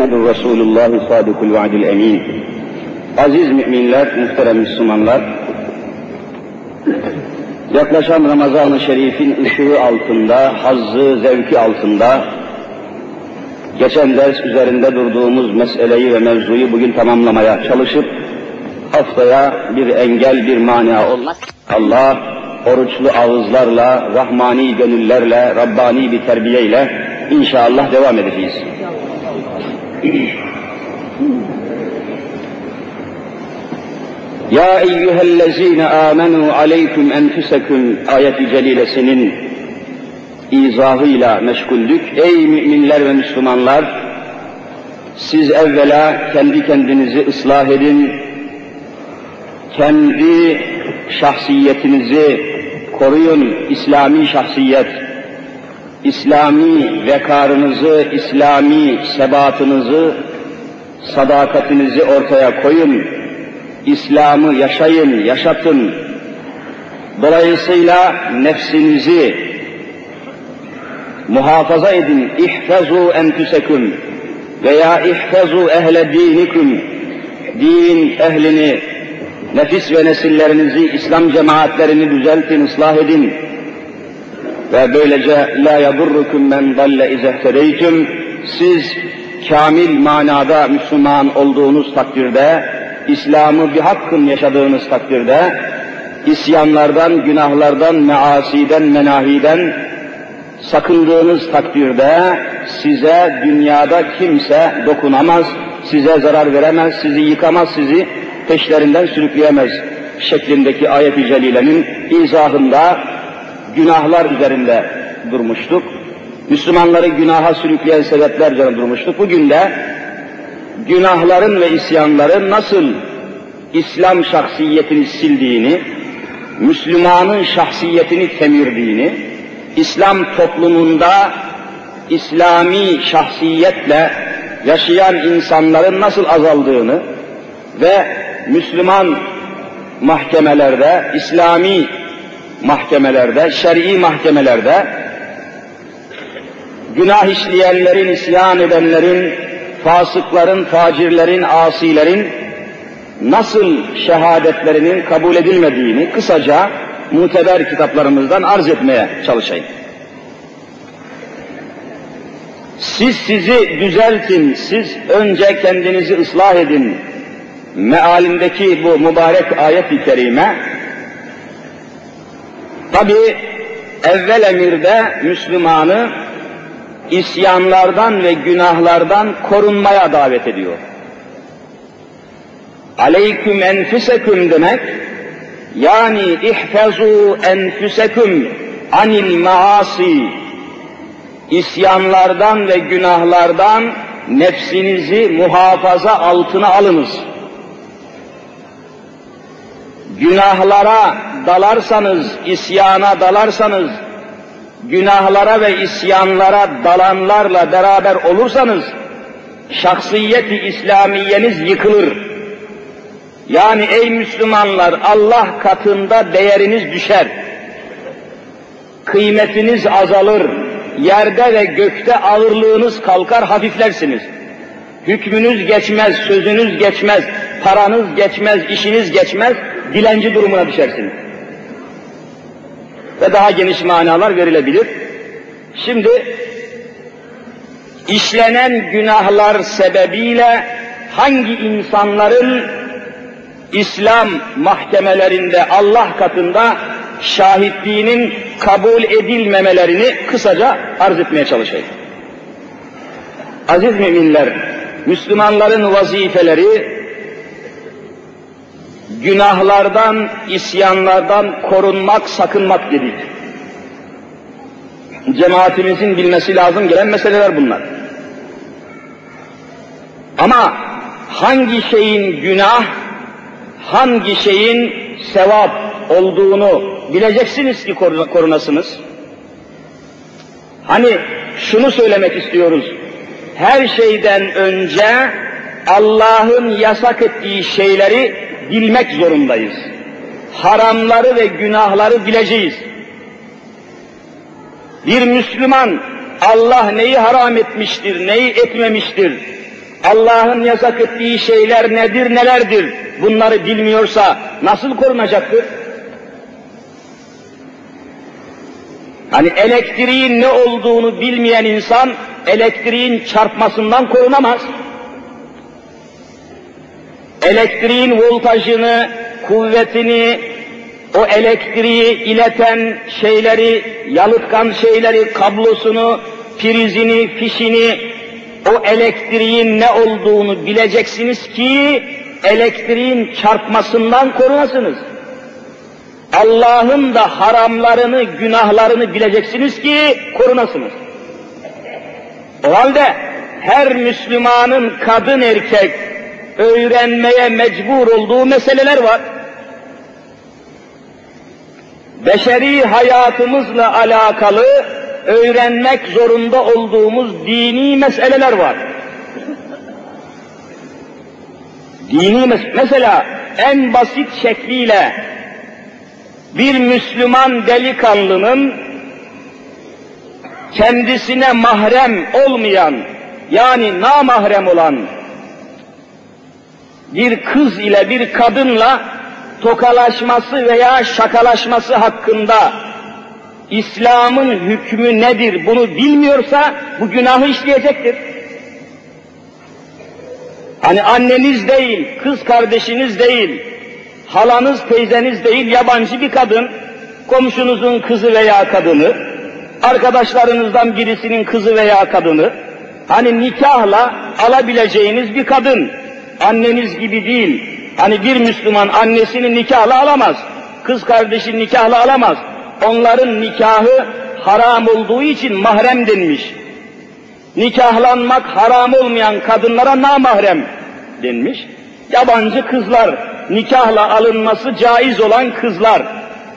Muhammedur Resulullah Sadıkul Vaadil Emin. Aziz müminler, muhterem Müslümanlar, yaklaşan Ramazan-ı Şerif'in ışığı altında, hazzı, zevki altında, geçen ders üzerinde durduğumuz meseleyi ve mevzuyu bugün tamamlamaya çalışıp, haftaya bir engel, bir mania olmaz. Allah, oruçlu ağızlarla, rahmani gönüllerle, Rabbani bir terbiyeyle inşallah devam edeceğiz. Ya eyyühellezine amenu aleyküm enfüseküm ayeti celilesinin izahıyla meşguldük. Ey müminler ve Müslümanlar! Siz evvela kendi kendinizi ıslah edin, kendi şahsiyetinizi koruyun, İslami şahsiyet, İslami vekarınızı, İslami sebatınızı, sadakatinizi ortaya koyun, İslam'ı yaşayın, yaşatın. Dolayısıyla nefsinizi muhafaza edin, ihfazu enfüseküm veya ihfazu ehle dinikum, din ehlini, nefis ve nesillerinizi, İslam cemaatlerini düzeltin, ıslah edin ve böylece la yadurrukum men dalle izehtedeytüm siz kamil manada Müslüman olduğunuz takdirde İslam'ı bir hakkın yaşadığınız takdirde isyanlardan, günahlardan, measiden, menahiden sakındığınız takdirde size dünyada kimse dokunamaz, size zarar veremez, sizi yıkamaz, sizi peşlerinden sürükleyemez şeklindeki ayet-i celilenin izahında günahlar üzerinde durmuştuk. Müslümanları günaha sürükleyen sebepler üzerinde durmuştuk. Bugün de günahların ve isyanların nasıl İslam şahsiyetini sildiğini, Müslümanın şahsiyetini kemirdiğini, İslam toplumunda İslami şahsiyetle yaşayan insanların nasıl azaldığını ve Müslüman mahkemelerde, İslami mahkemelerde, şer'i mahkemelerde günah işleyenlerin, isyan edenlerin, fasıkların, facirlerin, asilerin nasıl şehadetlerinin kabul edilmediğini kısaca muteber kitaplarımızdan arz etmeye çalışayım. Siz sizi düzeltin, siz önce kendinizi ıslah edin. Mealindeki bu mübarek ayet-i kerime, tabi evvel emirde Müslümanı isyanlardan ve günahlardan korunmaya davet ediyor. Aleyküm enfüseküm demek, yani ihfezu enfüseküm anil maasi, isyanlardan ve günahlardan nefsinizi muhafaza altına alınız. Günahlara dalarsanız, isyana dalarsanız, günahlara ve isyanlara dalanlarla beraber olursanız, şahsiyeti İslamiyeniz yıkılır. Yani ey Müslümanlar Allah katında değeriniz düşer. Kıymetiniz azalır. Yerde ve gökte ağırlığınız kalkar, hafiflersiniz. Hükmünüz geçmez, sözünüz geçmez, paranız geçmez, işiniz geçmez, dilenci durumuna düşersiniz. Ve daha geniş manalar verilebilir. Şimdi işlenen günahlar sebebiyle hangi insanların İslam mahkemelerinde Allah katında şahitliğinin kabul edilmemelerini kısaca arz etmeye çalışayım. Aziz müminler, Müslümanların vazifeleri günahlardan, isyanlardan korunmak, sakınmak dedik. Cemaatimizin bilmesi lazım gelen meseleler bunlar. Ama hangi şeyin günah, hangi şeyin sevap olduğunu bileceksiniz ki korunasınız. Hani şunu söylemek istiyoruz. Her şeyden önce Allah'ın yasak ettiği şeyleri bilmek zorundayız. Haramları ve günahları bileceğiz. Bir Müslüman Allah neyi haram etmiştir, neyi etmemiştir, Allah'ın yasak ettiği şeyler nedir, nelerdir? Bunları bilmiyorsa nasıl korunacaktır? Hani elektriğin ne olduğunu bilmeyen insan elektriğin çarpmasından korunamaz. Elektriğin voltajını, kuvvetini, o elektriği ileten şeyleri, yalıtkan şeyleri, kablosunu, prizini, fişini, o elektriğin ne olduğunu bileceksiniz ki elektriğin çarpmasından korunasınız. Allah'ın da haramlarını, günahlarını bileceksiniz ki korunasınız. O halde her Müslümanın kadın erkek öğrenmeye mecbur olduğu meseleler var. Beşeri hayatımızla alakalı öğrenmek zorunda olduğumuz dini meseleler var. Dini mes mesela en basit şekliyle bir Müslüman delikanlının kendisine mahrem olmayan yani namahrem olan bir kız ile bir kadınla tokalaşması veya şakalaşması hakkında İslam'ın hükmü nedir bunu bilmiyorsa bu günahı işleyecektir. Hani anneniz değil, kız kardeşiniz değil, halanız, teyzeniz değil, yabancı bir kadın, komşunuzun kızı veya kadını, arkadaşlarınızdan birisinin kızı veya kadını, hani nikahla alabileceğiniz bir kadın, anneniz gibi değil, hani bir Müslüman annesini nikahla alamaz, kız kardeşi nikahla alamaz, onların nikahı haram olduğu için mahrem denmiş. Nikahlanmak haram olmayan kadınlara namahrem denmiş. Yabancı kızlar, nikahla alınması caiz olan kızlar,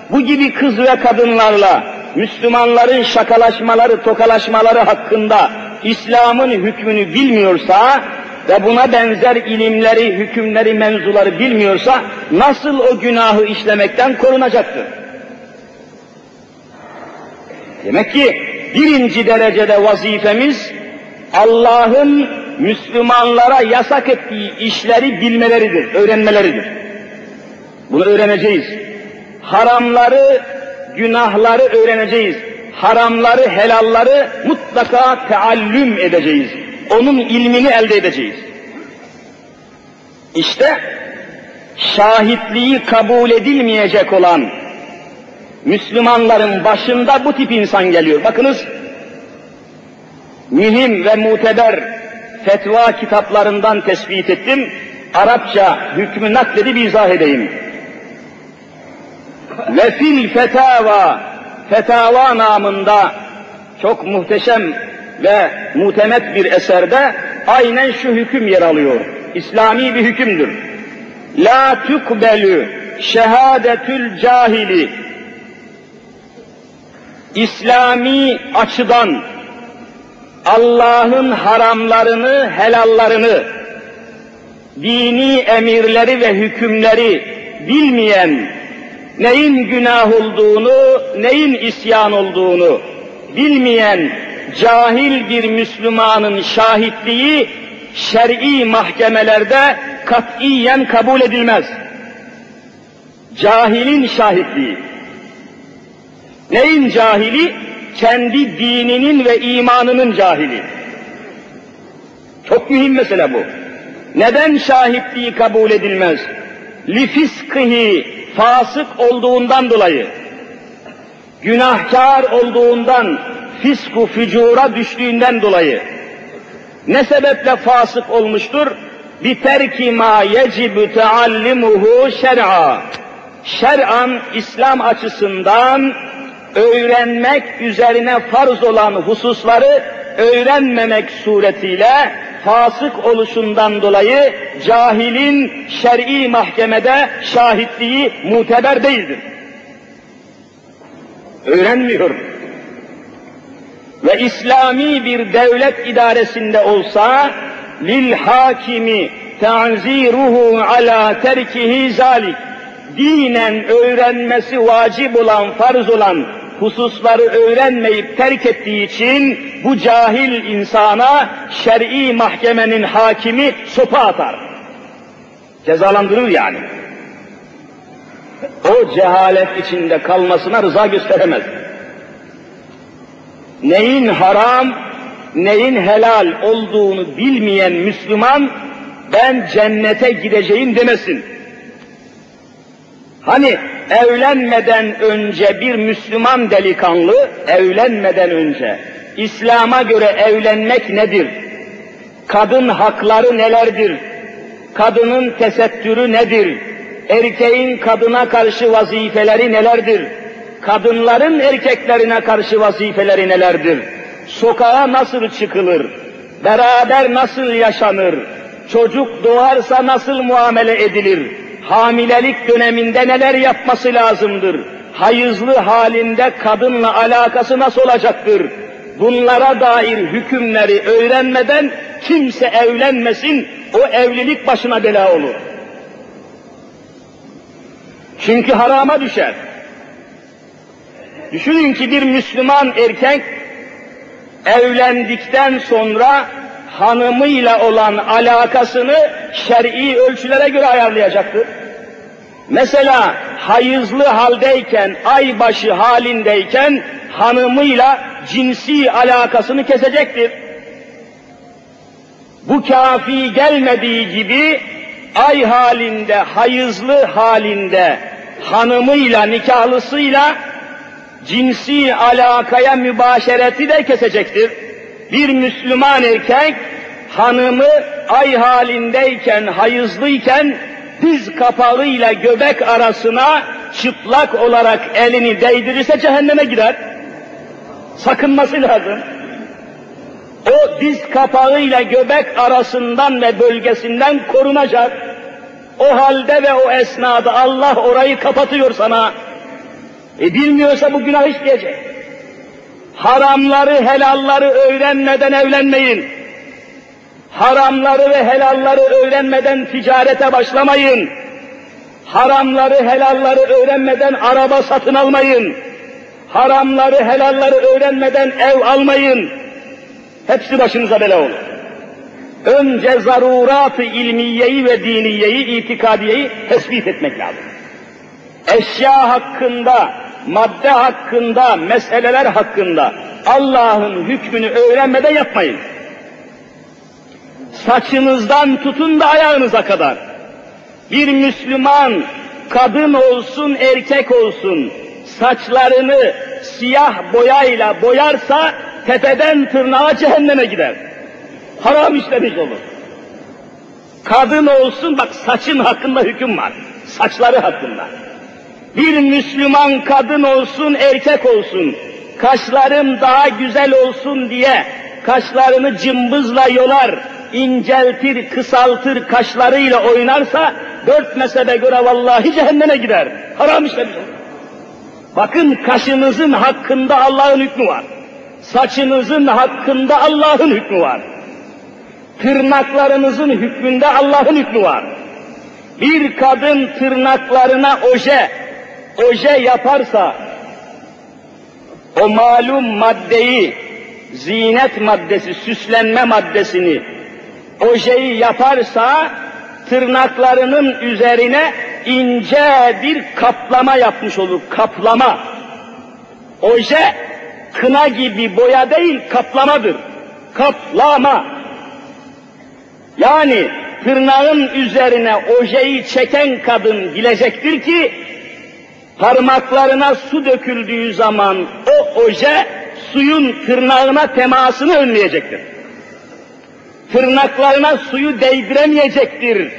bu gibi kız ve kadınlarla Müslümanların şakalaşmaları, tokalaşmaları hakkında İslam'ın hükmünü bilmiyorsa ve buna benzer ilimleri, hükümleri, menzuları bilmiyorsa nasıl o günahı işlemekten korunacaktır? Demek ki birinci derecede vazifemiz Allah'ın Müslümanlara yasak ettiği işleri bilmeleridir, öğrenmeleridir. Bunu öğreneceğiz. Haramları, günahları öğreneceğiz. Haramları, helalları mutlaka teallüm edeceğiz. Onun ilmini elde edeceğiz. İşte şahitliği kabul edilmeyecek olan Müslümanların başında bu tip insan geliyor. Bakınız, mühim ve muteber fetva kitaplarından tespit ettim. Arapça hükmü nakledip izah edeyim. Ve fil fetava, fetava namında çok muhteşem ve mutemet bir eserde aynen şu hüküm yer alıyor. İslami bir hükümdür. La tukbelü şehadetül cahili İslami açıdan Allah'ın haramlarını, helallarını, dini emirleri ve hükümleri bilmeyen, neyin günah olduğunu, neyin isyan olduğunu bilmeyen cahil bir Müslümanın şahitliği şer'i mahkemelerde katiyen kabul edilmez. Cahilin şahitliği. Neyin cahili? Kendi dininin ve imanının cahili. Çok mühim mesele bu. Neden şahitliği kabul edilmez? Lifiskihi fasık olduğundan dolayı, günahkar olduğundan, fisku fücura düştüğünden dolayı ne sebeple fasık olmuştur? Biterki ma yecibu teallimuhu şer'a. Şer'an İslam açısından öğrenmek üzerine farz olan hususları öğrenmemek suretiyle fasık oluşundan dolayı cahilin şer'i mahkemede şahitliği muteber değildir. Öğrenmiyor ve İslami bir devlet idaresinde olsa lil hakimi tanziruhu ala terkihi zalik dinen öğrenmesi vacip olan, farz olan hususları öğrenmeyip terk ettiği için bu cahil insana şer'i mahkemenin hakimi sopa atar. Cezalandırır yani. O cehalet içinde kalmasına rıza gösteremez. Neyin haram, neyin helal olduğunu bilmeyen Müslüman ben cennete gideceğim demesin. Hani evlenmeden önce bir Müslüman delikanlı evlenmeden önce İslam'a göre evlenmek nedir? Kadın hakları nelerdir? Kadının tesettürü nedir? Erkeğin kadına karşı vazifeleri nelerdir? Kadınların erkeklerine karşı vazifeleri nelerdir? Sokağa nasıl çıkılır? Beraber nasıl yaşanır? Çocuk doğarsa nasıl muamele edilir? hamilelik döneminde neler yapması lazımdır? Hayızlı halinde kadınla alakası nasıl olacaktır? Bunlara dair hükümleri öğrenmeden kimse evlenmesin, o evlilik başına bela olur. Çünkü harama düşer. Düşünün ki bir Müslüman erkek evlendikten sonra hanımıyla olan alakasını şer'i ölçülere göre ayarlayacaktır. Mesela hayızlı haldeyken, aybaşı halindeyken hanımıyla cinsi alakasını kesecektir. Bu kafi gelmediği gibi ay halinde, hayızlı halinde hanımıyla, nikahlısıyla cinsi alakaya mübaşereti de kesecektir bir Müslüman erkek hanımı ay halindeyken, hayızlıyken diz kapağıyla göbek arasına çıplak olarak elini değdirirse cehenneme gider. Sakınması lazım. O diz kapağıyla göbek arasından ve bölgesinden korunacak. O halde ve o esnada Allah orayı kapatıyor sana. E bilmiyorsa bu günah işleyecek. Haramları, helalları öğrenmeden evlenmeyin. Haramları ve helalları öğrenmeden ticarete başlamayın. Haramları, helalları öğrenmeden araba satın almayın. Haramları, helalları öğrenmeden ev almayın. Hepsi başınıza bela olur. Önce zarurat-ı ilmiyeyi ve diniyeyi, itikadiyeyi tespit etmek lazım. Eşya hakkında, madde hakkında, meseleler hakkında Allah'ın hükmünü öğrenmeden yapmayın. Saçınızdan tutun da ayağınıza kadar. Bir Müslüman kadın olsun, erkek olsun, saçlarını siyah boyayla boyarsa tepeden tırnağa cehenneme gider. Haram işlemiş olur. Kadın olsun, bak saçın hakkında hüküm var. Saçları hakkında bir Müslüman kadın olsun, erkek olsun, kaşlarım daha güzel olsun diye kaşlarını cımbızla yolar, inceltir, kısaltır, kaşlarıyla oynarsa dört mezhebe göre vallahi cehenneme gider. Haram işlemiş olur. Bakın kaşınızın hakkında Allah'ın hükmü var. Saçınızın hakkında Allah'ın hükmü var. Tırnaklarınızın hükmünde Allah'ın hükmü var. Bir kadın tırnaklarına oje, oje yaparsa o malum maddeyi, zinet maddesi, süslenme maddesini, ojeyi yaparsa tırnaklarının üzerine ince bir kaplama yapmış olur, kaplama. Oje kına gibi boya değil, kaplamadır. Kaplama. Yani tırnağın üzerine ojeyi çeken kadın bilecektir ki parmaklarına su döküldüğü zaman o oje suyun tırnağına temasını önleyecektir. Tırnaklarına suyu değdiremeyecektir.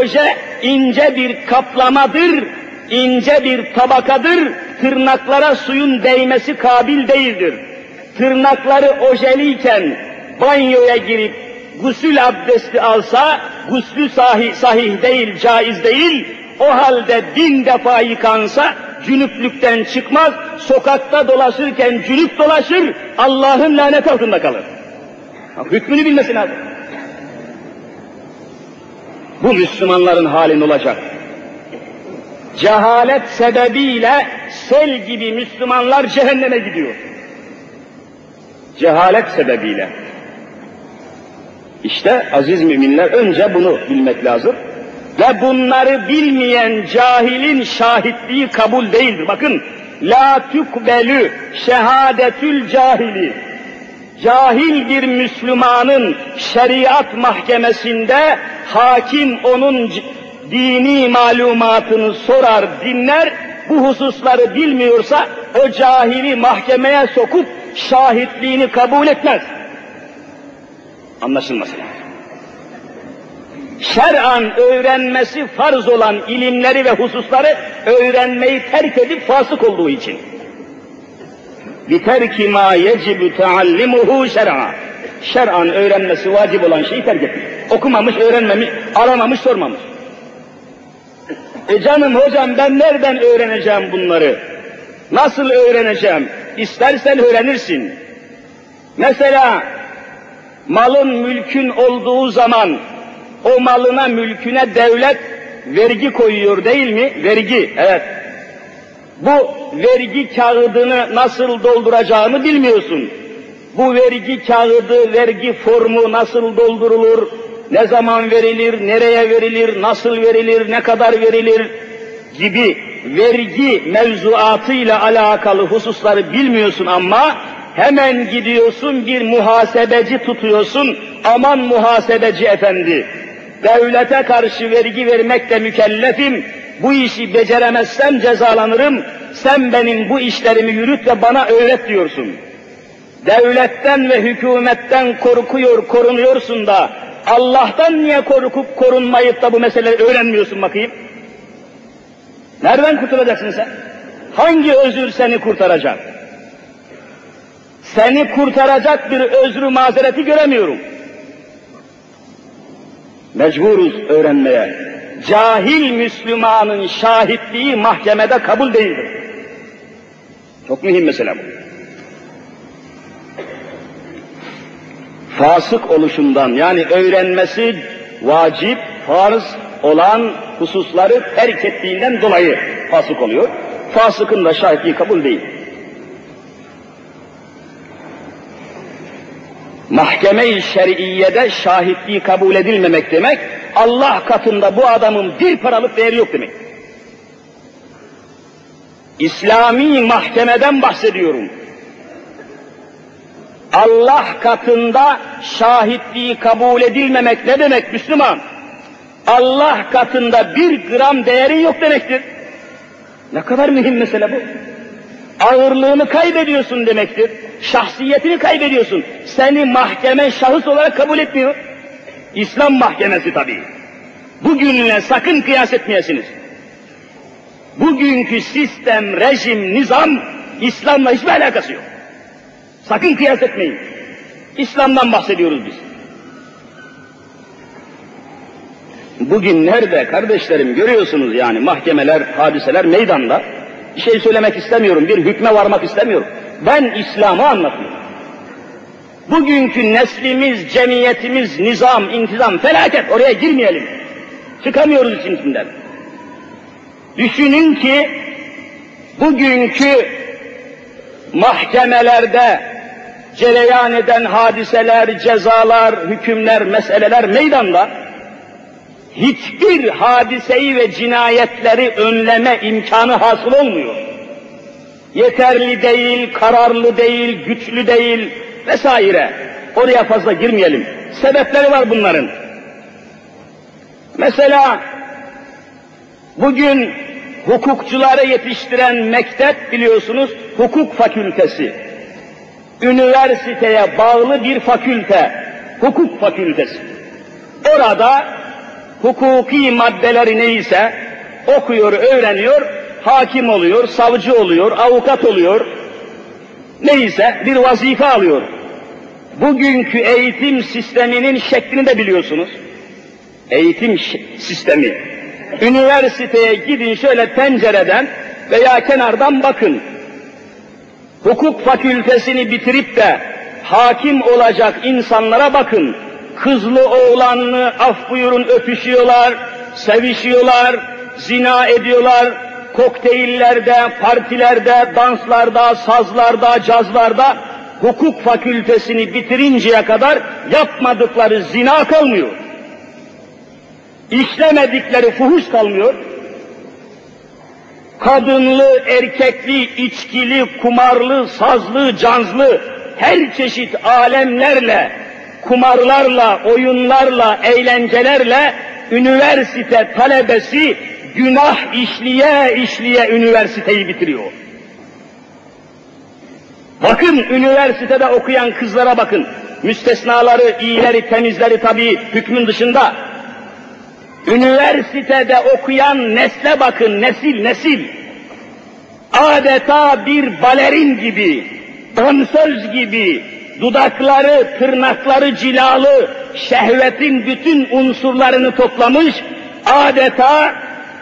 Oje ince bir kaplamadır, ince bir tabakadır, tırnaklara suyun değmesi kabil değildir. Tırnakları ojeliyken banyoya girip gusül abdesti alsa, guslü sahih, sahih değil, caiz değil, o halde bin defa yıkansa cünüplükten çıkmaz, sokakta dolaşırken cünüp dolaşır, Allah'ın lanet altında kalır. Hükmünü bilmesi lazım. Bu Müslümanların halin olacak. cehalet sebebiyle sel gibi Müslümanlar cehenneme gidiyor. Cehalet sebebiyle. İşte aziz müminler önce bunu bilmek lazım. Ve bunları bilmeyen cahilin şahitliği kabul değildir. Bakın, la tukbelü şehadetül cahili. Cahil bir Müslümanın şeriat mahkemesinde hakim onun dini malumatını sorar, dinler, bu hususları bilmiyorsa o cahili mahkemeye sokup şahitliğini kabul etmez. Anlaşılmasın Şer'an öğrenmesi farz olan ilimleri ve hususları öğrenmeyi terk edip fasık olduğu için. بِتَرْكِ مَا يَجِبُ تَعَلِّمُهُ şer'a. Şer'an öğrenmesi vacip olan şeyi terk etmiş. Okumamış, öğrenmemiş, aramamış, sormamış. E canım hocam ben nereden öğreneceğim bunları? Nasıl öğreneceğim? İstersen öğrenirsin. Mesela malın mülkün olduğu zaman o malına mülküne devlet vergi koyuyor değil mi? Vergi, evet. Bu vergi kağıdını nasıl dolduracağını bilmiyorsun. Bu vergi kağıdı, vergi formu nasıl doldurulur, ne zaman verilir, nereye verilir, nasıl verilir, ne kadar verilir gibi vergi mevzuatıyla alakalı hususları bilmiyorsun ama hemen gidiyorsun bir muhasebeci tutuyorsun, aman muhasebeci efendi, devlete karşı vergi vermekle mükellefim, bu işi beceremezsem cezalanırım, sen benim bu işlerimi yürüt ve bana öğret diyorsun. Devletten ve hükümetten korkuyor, korunuyorsun da, Allah'tan niye korkup korunmayıp da bu meseleleri öğrenmiyorsun bakayım? Nereden kurtulacaksın sen? Hangi özür seni kurtaracak? Seni kurtaracak bir özrü mazereti göremiyorum. Mecburuz öğrenmeye. Cahil Müslümanın şahitliği mahkemede kabul değildir. Çok mühim mesele bu. Fasık oluşundan yani öğrenmesi vacip, farz olan hususları terk ettiğinden dolayı fasık oluyor. Fasıkın da şahitliği kabul değil. Mahkeme-i şer'iyede şahitliği kabul edilmemek demek, Allah katında bu adamın bir paralık değeri yok demek. İslami mahkemeden bahsediyorum. Allah katında şahitliği kabul edilmemek ne demek Müslüman? Allah katında bir gram değeri yok demektir. Ne kadar mühim mesele bu. Ağırlığını kaybediyorsun demektir. Şahsiyetini kaybediyorsun. Seni mahkeme şahıs olarak kabul etmiyor. İslam mahkemesi tabii. Bugünle sakın kıyas etmeyesiniz. Bugünkü sistem, rejim, nizam İslam'la hiçbir alakası yok. Sakın kıyas etmeyin. İslam'dan bahsediyoruz biz. Bugün nerede kardeşlerim görüyorsunuz yani mahkemeler, hadiseler meydanda. Bir şey söylemek istemiyorum, bir hükme varmak istemiyorum. Ben İslam'ı anlatıyorum. Bugünkü neslimiz, cemiyetimiz, nizam, intizam, felaket oraya girmeyelim. Çıkamıyoruz için içinden. Düşünün ki bugünkü mahkemelerde cereyan eden hadiseler, cezalar, hükümler, meseleler meydanda hiçbir hadiseyi ve cinayetleri önleme imkanı hasıl olmuyor. Yeterli değil, kararlı değil, güçlü değil vesaire. Oraya fazla girmeyelim. Sebepleri var bunların. Mesela bugün hukukçuları yetiştiren mektep biliyorsunuz hukuk fakültesi. Üniversiteye bağlı bir fakülte, hukuk fakültesi. Orada hukuki maddeleri neyse okuyor, öğreniyor, hakim oluyor, savcı oluyor, avukat oluyor, neyse bir vazife alıyor. Bugünkü eğitim sisteminin şeklini de biliyorsunuz. Eğitim sistemi. Üniversiteye gidin şöyle pencereden veya kenardan bakın. Hukuk fakültesini bitirip de hakim olacak insanlara bakın kızlı oğlanlı af buyurun öpüşüyorlar, sevişiyorlar, zina ediyorlar, kokteyllerde, partilerde, danslarda, sazlarda, cazlarda hukuk fakültesini bitirinceye kadar yapmadıkları zina kalmıyor. İşlemedikleri fuhuş kalmıyor. Kadınlı, erkekli, içkili, kumarlı, sazlı, canzlı her çeşit alemlerle, kumarlarla, oyunlarla, eğlencelerle üniversite talebesi günah işliye işliye üniversiteyi bitiriyor. Bakın üniversitede okuyan kızlara bakın. Müstesnaları, iyileri, temizleri tabii hükmün dışında. Üniversitede okuyan nesle bakın, nesil nesil. Adeta bir balerin gibi, dansöz gibi, dudakları, tırnakları cilalı, şehvetin bütün unsurlarını toplamış, adeta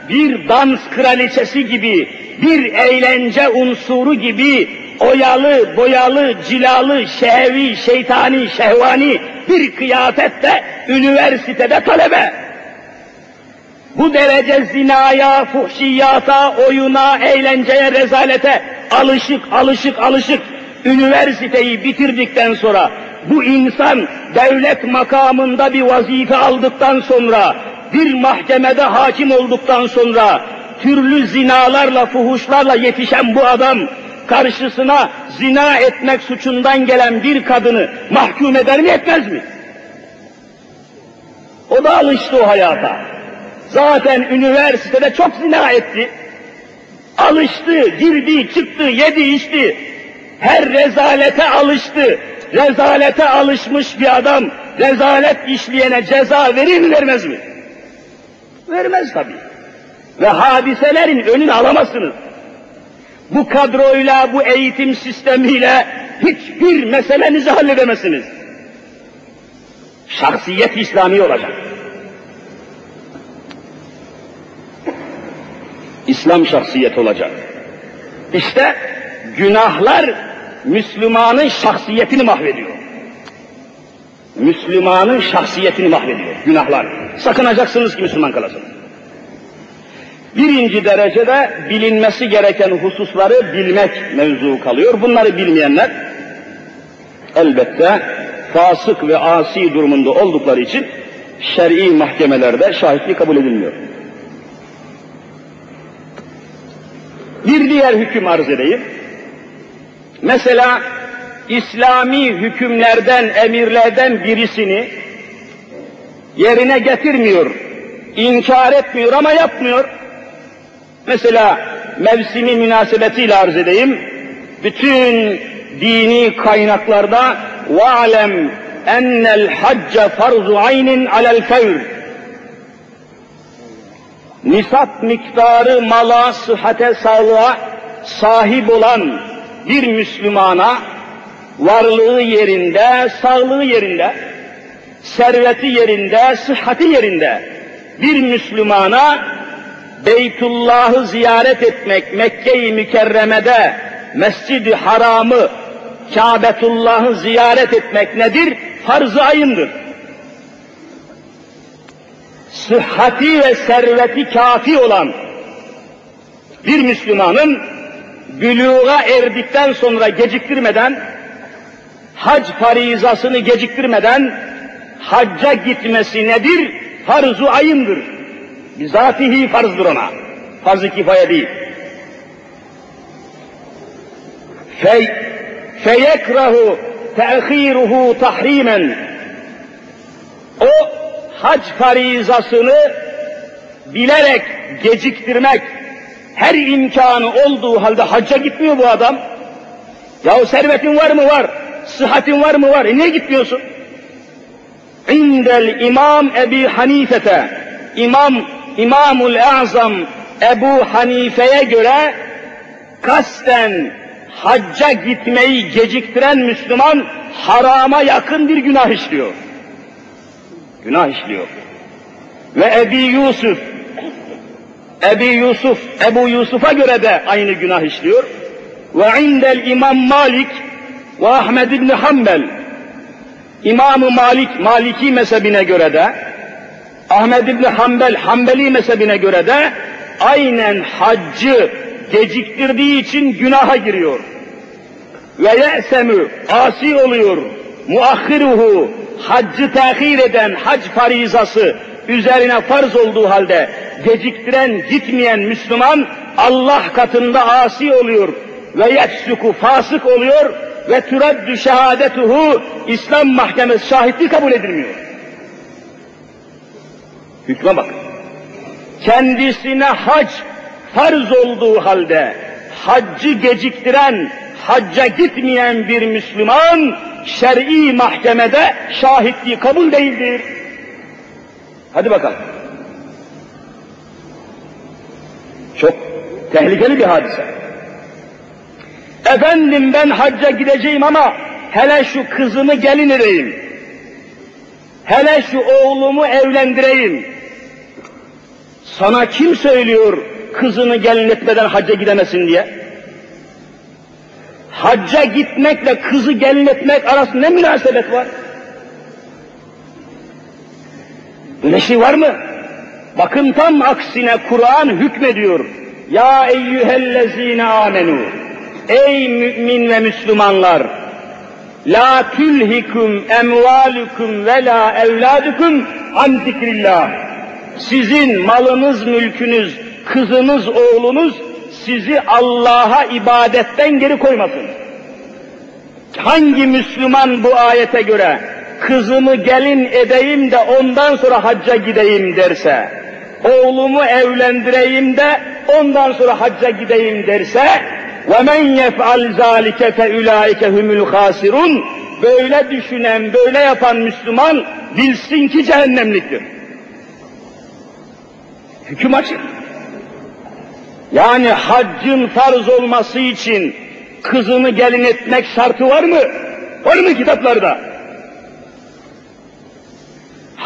bir dans kraliçesi gibi, bir eğlence unsuru gibi oyalı, boyalı, cilalı, şehvi, şeytani, şehvani bir kıyafette üniversitede talebe. Bu derece zinaya, fuhşiyata, oyuna, eğlenceye, rezalete alışık, alışık, alışık üniversiteyi bitirdikten sonra bu insan devlet makamında bir vazife aldıktan sonra bir mahkemede hakim olduktan sonra türlü zinalarla, fuhuşlarla yetişen bu adam karşısına zina etmek suçundan gelen bir kadını mahkum eder mi etmez mi? O da alıştı o hayata. Zaten üniversitede çok zina etti. Alıştı, girdi, çıktı, yedi, içti. Her rezalete alıştı. Rezalete alışmış bir adam, rezalet işleyene ceza verir mi vermez mi? Vermez tabii. Ve hadiselerin önünü alamazsınız. Bu kadroyla, bu eğitim sistemiyle hiçbir meselenizi halledemezsiniz. Şahsiyet İslami olacak. İslam şahsiyet olacak. İşte günahlar Müslümanın şahsiyetini mahvediyor. Müslümanın şahsiyetini mahvediyor günahlar. Sakınacaksınız ki Müslüman kalasınız. Birinci derecede bilinmesi gereken hususları bilmek mevzu kalıyor. Bunları bilmeyenler elbette fasık ve asi durumunda oldukları için şer'i mahkemelerde şahitlik kabul edilmiyor. Bir diğer hüküm arz edeyim. Mesela İslami hükümlerden, emirlerden birisini yerine getirmiyor, inkar etmiyor ama yapmıyor. Mesela mevsimi münasebetiyle arz edeyim. Bütün dini kaynaklarda وَعْلَمْ اَنَّ الْحَجَّ فَرْضُ عَيْنٍ عَلَى الْفَوْرِ Nisap miktarı mala, sıhhate, sağlığa sahip olan bir Müslümana varlığı yerinde, sağlığı yerinde, serveti yerinde, sıhhati yerinde bir Müslümana Beytullah'ı ziyaret etmek, Mekke-i Mükerreme'de Mescid-i Haram'ı, Kâbetullah'ı ziyaret etmek nedir? Farz-ı ayındır. Sıhhati ve serveti kafi olan bir Müslümanın büluğa erdikten sonra geciktirmeden, hac farizasını geciktirmeden hacca gitmesi nedir? Farz-ı ayındır. Bizatihi farzdır ona. Farz-ı kifaya değil. Fe, feyekrahu te'khiruhu tahrimen. O hac farizasını bilerek geciktirmek, her imkanı olduğu halde hacca gitmiyor bu adam. Yahu servetin var mı? Var. Sıhhatin var mı? Var. E niye gitmiyorsun? İndel İmam Ebi Hanifete, İmam İmamul Azam Ebu Hanife'ye göre kasten hacca gitmeyi geciktiren Müslüman harama yakın bir günah işliyor. Günah işliyor. Ve Ebi Yusuf, Ebi Yusuf, Ebu Yusuf'a göre de aynı günah işliyor. Ve indel İmam Malik ve Ahmed İbni Hanbel, İmam-ı Malik, Maliki mezhebine göre de Ahmed İbni Hanbel, Hanbeli mezhebine göre de aynen haccı geciktirdiği için günaha giriyor. Ve ye'semü asi oluyor. Muahhiruhu haccı tehir eden hac farizası üzerine farz olduğu halde geciktiren gitmeyen Müslüman Allah katında asi oluyor ve yefsuku fasık oluyor ve türeddü şehadetuhu İslam mahkemesi şahitliği kabul edilmiyor. Hükme bak. Kendisine hac farz olduğu halde haccı geciktiren, hacca gitmeyen bir Müslüman şer'i mahkemede şahitliği kabul değildir. Hadi bakalım. Çok tehlikeli bir hadise. Efendim ben hacca gideceğim ama hele şu kızımı gelin edeyim. Hele şu oğlumu evlendireyim. Sana kim söylüyor kızını gelin etmeden hacca gidemesin diye? Hacca gitmekle kızı gelin etmek arasında ne münasebet var? Böyle şey var mı? Bakın tam aksine Kur'an hükmediyor. Ya eyyühellezine amenu. Ey mümin ve Müslümanlar! La tülhikum emvalukum ve la evladukum an zikrillah. Sizin malınız, mülkünüz, kızınız, oğlunuz sizi Allah'a ibadetten geri koymasın. Hangi Müslüman bu ayete göre kızımı gelin edeyim de ondan sonra hacca gideyim derse, oğlumu evlendireyim de ondan sonra hacca gideyim derse, وَمَنْ يَفْعَلْ ذَٰلِكَ فَاُولَٰئِكَ هُمُ الْخَاسِرُونَ Böyle düşünen, böyle yapan Müslüman bilsin ki cehennemliktir. Hüküm açık. Yani haccın farz olması için kızını gelin etmek şartı var mı? Var mı kitaplarda?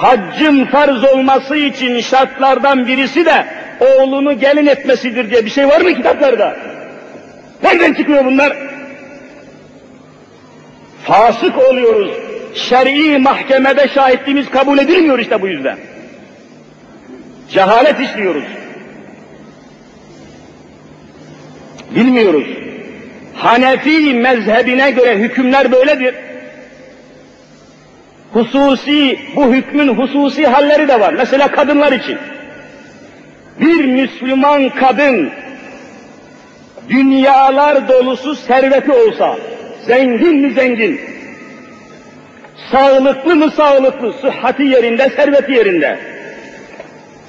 Haccın farz olması için şartlardan birisi de oğlunu gelin etmesidir diye bir şey var mı kitaplarda? Nereden çıkıyor bunlar? Fasık oluyoruz. Şer'i mahkemede şahitliğimiz kabul edilmiyor işte bu yüzden. Cehalet işliyoruz. Bilmiyoruz. Hanefi mezhebine göre hükümler böyledir. Hususi, bu hükmün hususi halleri de var. Mesela kadınlar için. Bir Müslüman kadın dünyalar dolusu serveti olsa, zengin mi zengin, sağlıklı mı sağlıklı, sıhhati yerinde, serveti yerinde.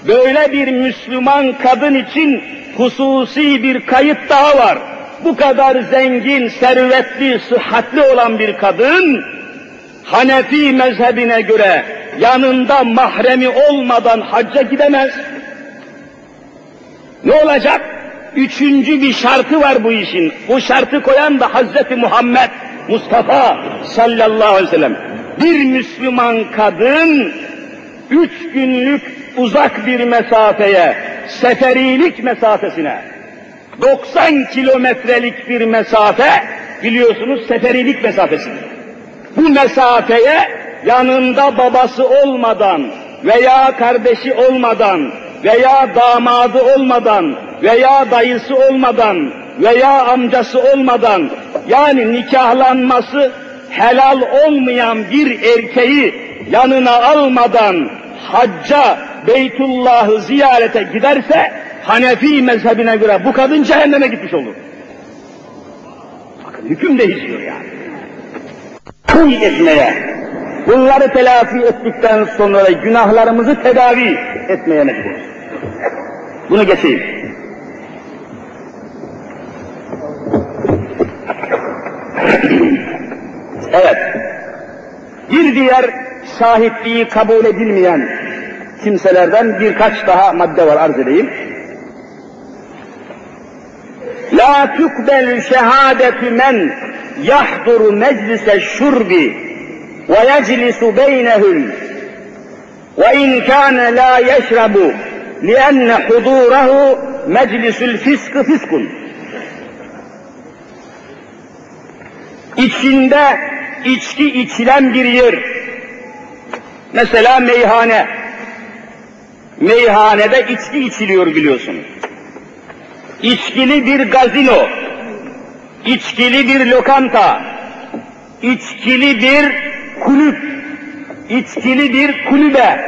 Böyle bir Müslüman kadın için hususi bir kayıt daha var. Bu kadar zengin, servetli, sıhhatli olan bir kadın, Hanefi mezhebine göre yanında mahremi olmadan hacca gidemez. Ne olacak? Üçüncü bir şartı var bu işin. Bu şartı koyan da Hazreti Muhammed Mustafa sallallahu aleyhi ve sellem. Bir Müslüman kadın üç günlük uzak bir mesafeye, seferilik mesafesine, 90 kilometrelik bir mesafe biliyorsunuz seferilik mesafesi. Bu mesafeye yanında babası olmadan veya kardeşi olmadan veya damadı olmadan veya dayısı olmadan veya amcası olmadan yani nikahlanması helal olmayan bir erkeği yanına almadan hacca Beytullah'ı ziyarete giderse Hanefi mezhebine göre bu kadın cehenneme gitmiş olur. Bakın hüküm değişiyor yani. Kul etmeye, bunları telafi ettikten sonra günahlarımızı tedavi etmeye mecburuz. Bunu geçeyim. evet. Bir diğer şahitliği kabul edilmeyen kimselerden birkaç daha madde var arz edeyim. La tukbel şehadetu men yahduru meclise şurbi ve yeclisu beynehum ve in kâne la yeşrabu lienne hudurehu meclisül fiskı fiskun. İçinde içki içilen bir yer. Mesela meyhane. Meyhanede içki içiliyor biliyorsunuz. içkili bir gazino, içkili bir lokanta, içkili bir kulüp, içkili bir kulübe,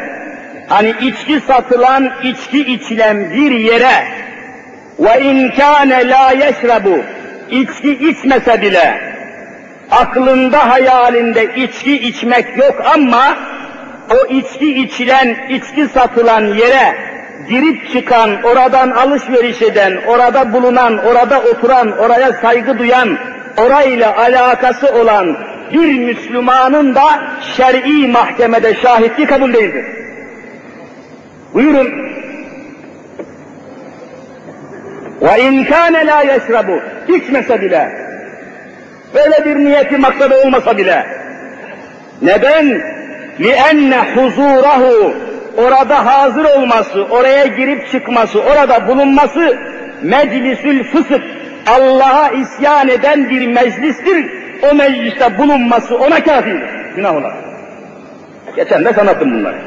hani içki satılan, içki içilen bir yere. Ve inkâne la yeşrebu içki içmese bile aklında hayalinde içki içmek yok ama o içki içilen, içki satılan yere girip çıkan, oradan alışveriş eden, orada bulunan, orada oturan, oraya saygı duyan, orayla alakası olan bir Müslümanın da şer'i mahkemede şahitliği kabul değildir. Buyurun. Ve imkâne la yeşrabu. İçmese bile. Böyle bir niyeti maksadı olmasa bile. Neden? لِأَنَّ huzurahu orada hazır olması, oraya girip çıkması, orada bulunması meclisül fısık, Allah'a isyan eden bir meclistir. O mecliste bulunması ona kafidir. Günah olarak. Geçen de sanattım bunları.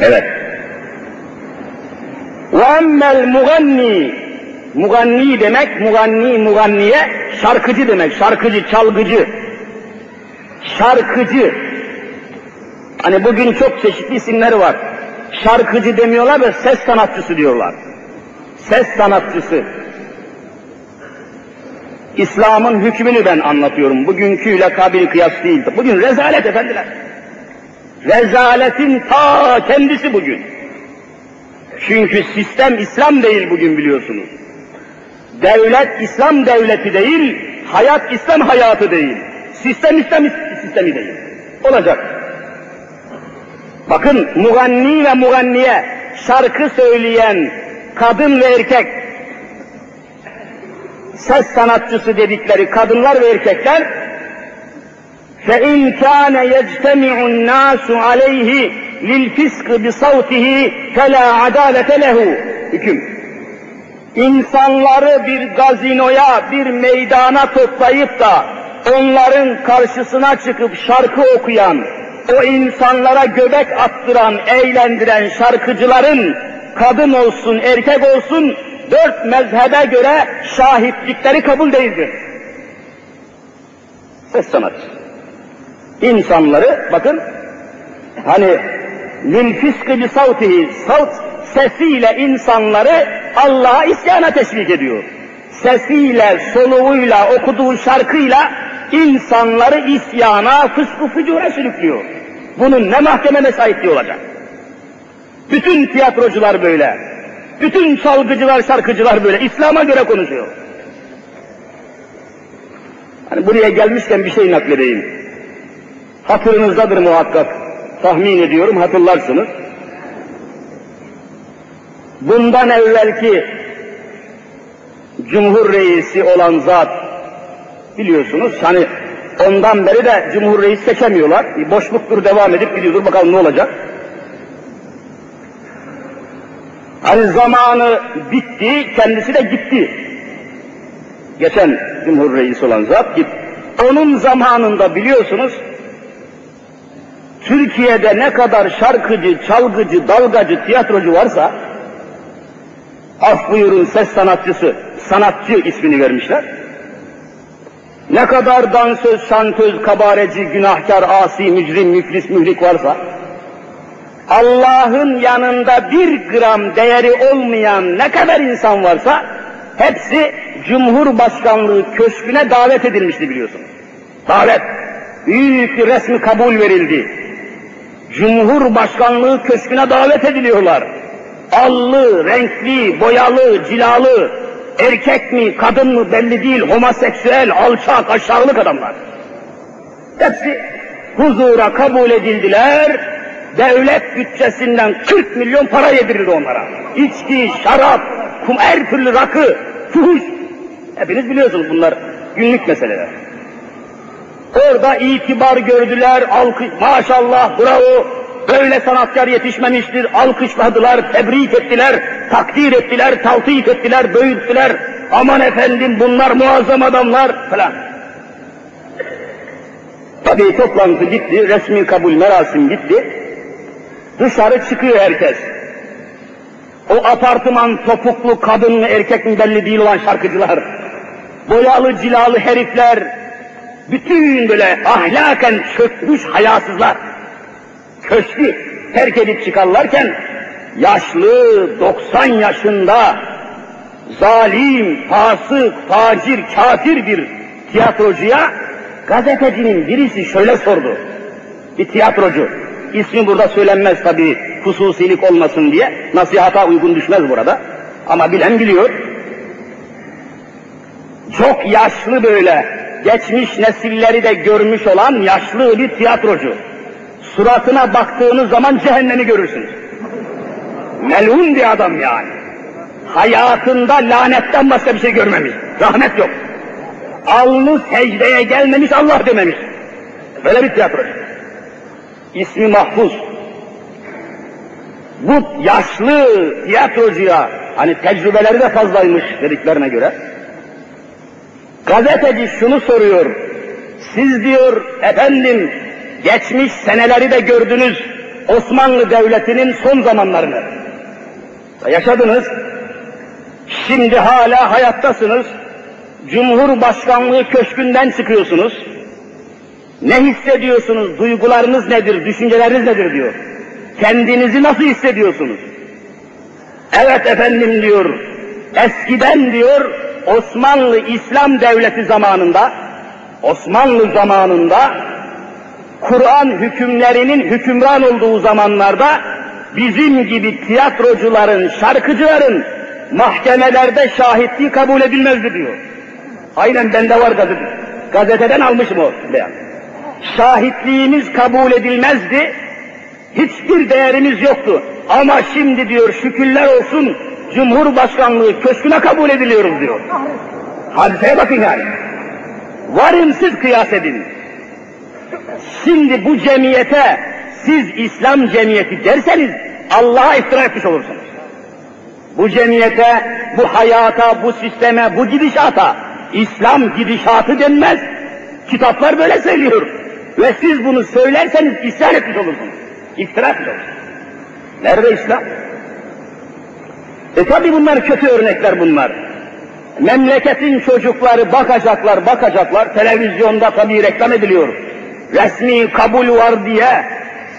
Evet. وَاَمَّا الْمُغَنِّي Muganni demek, muganni, muganniye şarkıcı demek, şarkıcı, çalgıcı. Şarkıcı. Hani bugün çok çeşitli isimleri var. Şarkıcı demiyorlar da ses sanatçısı diyorlar. Ses sanatçısı. İslam'ın hükmünü ben anlatıyorum. Bugünküyle kabil kıyas değil. Bugün rezalet efendiler. Rezaletin ta kendisi bugün. Çünkü sistem İslam değil bugün biliyorsunuz. Devlet İslam devleti değil, hayat İslam hayatı değil. Sistem İslam sistemi değil. Olacak. Bakın muganni ve muganniye şarkı söyleyen kadın ve erkek ses sanatçısı dedikleri kadınlar ve erkekler فَاِنْ كَانَ يَجْتَمِعُ النَّاسُ عَلَيْهِ لِلْفِسْقِ بِصَوْتِهِ فَلَا عَدَالَةَ لَهُ Hüküm. İnsanları bir gazinoya, bir meydana toplayıp da onların karşısına çıkıp şarkı okuyan, o insanlara göbek attıran, eğlendiren şarkıcıların kadın olsun, erkek olsun dört mezhebe göre şahitlikleri kabul değildir. Ses sanatçı. İnsanları bakın hani lil fiskı bi savtihi savt sesiyle insanları Allah'a isyana teşvik ediyor. Sesiyle, soluğuyla, okuduğu şarkıyla insanları isyana, fıskı fücura sürüklüyor. Bunun ne mahkemede şahitliği olacak? Bütün tiyatrocular böyle. Bütün çalgıcılar, şarkıcılar böyle. İslam'a göre konuşuyor. Hani buraya gelmişken bir şey nakledeyim. Hatırınızdadır muhakkak. Tahmin ediyorum hatırlarsınız bundan evvelki Cumhur Reisi olan zat biliyorsunuz hani ondan beri de Cumhur Reis seçemiyorlar. Bir boşluktur devam edip gidiyordur bakalım ne olacak. Hani zamanı bitti, kendisi de gitti. Geçen Cumhur Reis olan zat gitti. Onun zamanında biliyorsunuz Türkiye'de ne kadar şarkıcı, çalgıcı, dalgacı, tiyatrocu varsa af buyurun ses sanatçısı, sanatçı ismini vermişler. Ne kadar dansöz, şantöz, kabareci, günahkar, asi, mücrim, müflis, mühlik varsa, Allah'ın yanında bir gram değeri olmayan ne kadar insan varsa, hepsi Cumhurbaşkanlığı köşküne davet edilmişti biliyorsunuz. Davet. Büyük bir resmi kabul verildi. Cumhurbaşkanlığı köşküne davet ediliyorlar allı, renkli, boyalı, cilalı, erkek mi, kadın mı belli değil, homoseksüel, alçak, aşağılık adamlar. Hepsi huzura kabul edildiler, devlet bütçesinden 40 milyon para yedirildi onlara. İçki, şarap, kum, her türlü rakı, fuhuş. Hepiniz biliyorsunuz bunlar günlük meseleler. Orada itibar gördüler, alkış, maşallah, bravo, Böyle sanatkar yetişmemiştir, alkışladılar, tebrik ettiler, takdir ettiler, taltif ettiler, büyüttüler. Aman efendim bunlar muazzam adamlar falan. Tabii toplantı gitti, resmi kabul merasim gitti. Dışarı çıkıyor herkes. O apartman topuklu kadın mı erkek mi belli değil olan şarkıcılar, boyalı cilalı herifler, bütün böyle ahlaken çökmüş hayasızlar, köşkü terk edip çıkarlarken, yaşlı 90 yaşında zalim, fasık, facir, kafir bir tiyatrocuya gazetecinin birisi şöyle sordu. Bir tiyatrocu, ismi burada söylenmez tabi hususilik olmasın diye, nasihata uygun düşmez burada. Ama bilen biliyor. Çok yaşlı böyle, geçmiş nesilleri de görmüş olan yaşlı bir tiyatrocu. Suratına baktığınız zaman cehennemi görürsünüz. Melun bir adam yani. Hayatında lanetten başka bir şey görmemiş. Rahmet yok. Alnı secdeye gelmemiş, Allah dememiş. Böyle bir tiyatrocu. İsmi Mahfuz. Bu yaşlı tiyatrocuya, hani tecrübeleri de fazlaymış dediklerine göre, gazeteci şunu soruyor, siz diyor efendim geçmiş seneleri de gördünüz Osmanlı Devleti'nin son zamanlarını. Yaşadınız, şimdi hala hayattasınız, Cumhurbaşkanlığı köşkünden çıkıyorsunuz, ne hissediyorsunuz, duygularınız nedir, düşünceleriniz nedir diyor. Kendinizi nasıl hissediyorsunuz? Evet efendim diyor, eskiden diyor, Osmanlı İslam Devleti zamanında, Osmanlı zamanında, Kur'an hükümlerinin hükümran olduğu zamanlarda, bizim gibi tiyatrocuların, şarkıcıların mahkemelerde şahitliği kabul edilmezdi diyor. Aynen bende var gazete. Gazeteden almışım o beyan. Şahitliğimiz kabul edilmezdi, hiçbir değerimiz yoktu. Ama şimdi diyor şükürler olsun Cumhurbaşkanlığı köşküne kabul ediliyoruz diyor. Hadiseye bakın yani. Varın siz kıyas edin. Şimdi bu cemiyete siz İslam cemiyeti derseniz Allah'a iftira etmiş olursunuz. Bu cemiyete, bu hayata, bu sisteme, bu gidişata İslam gidişatı denmez. Kitaplar böyle söylüyor. Ve siz bunu söylerseniz isyan etmiş olursunuz. İftira etmiş olursunuz. Nerede İslam? E tabi bunlar kötü örnekler bunlar. Memleketin çocukları bakacaklar, bakacaklar. Televizyonda tabi reklam ediliyor. Resmi kabul var diye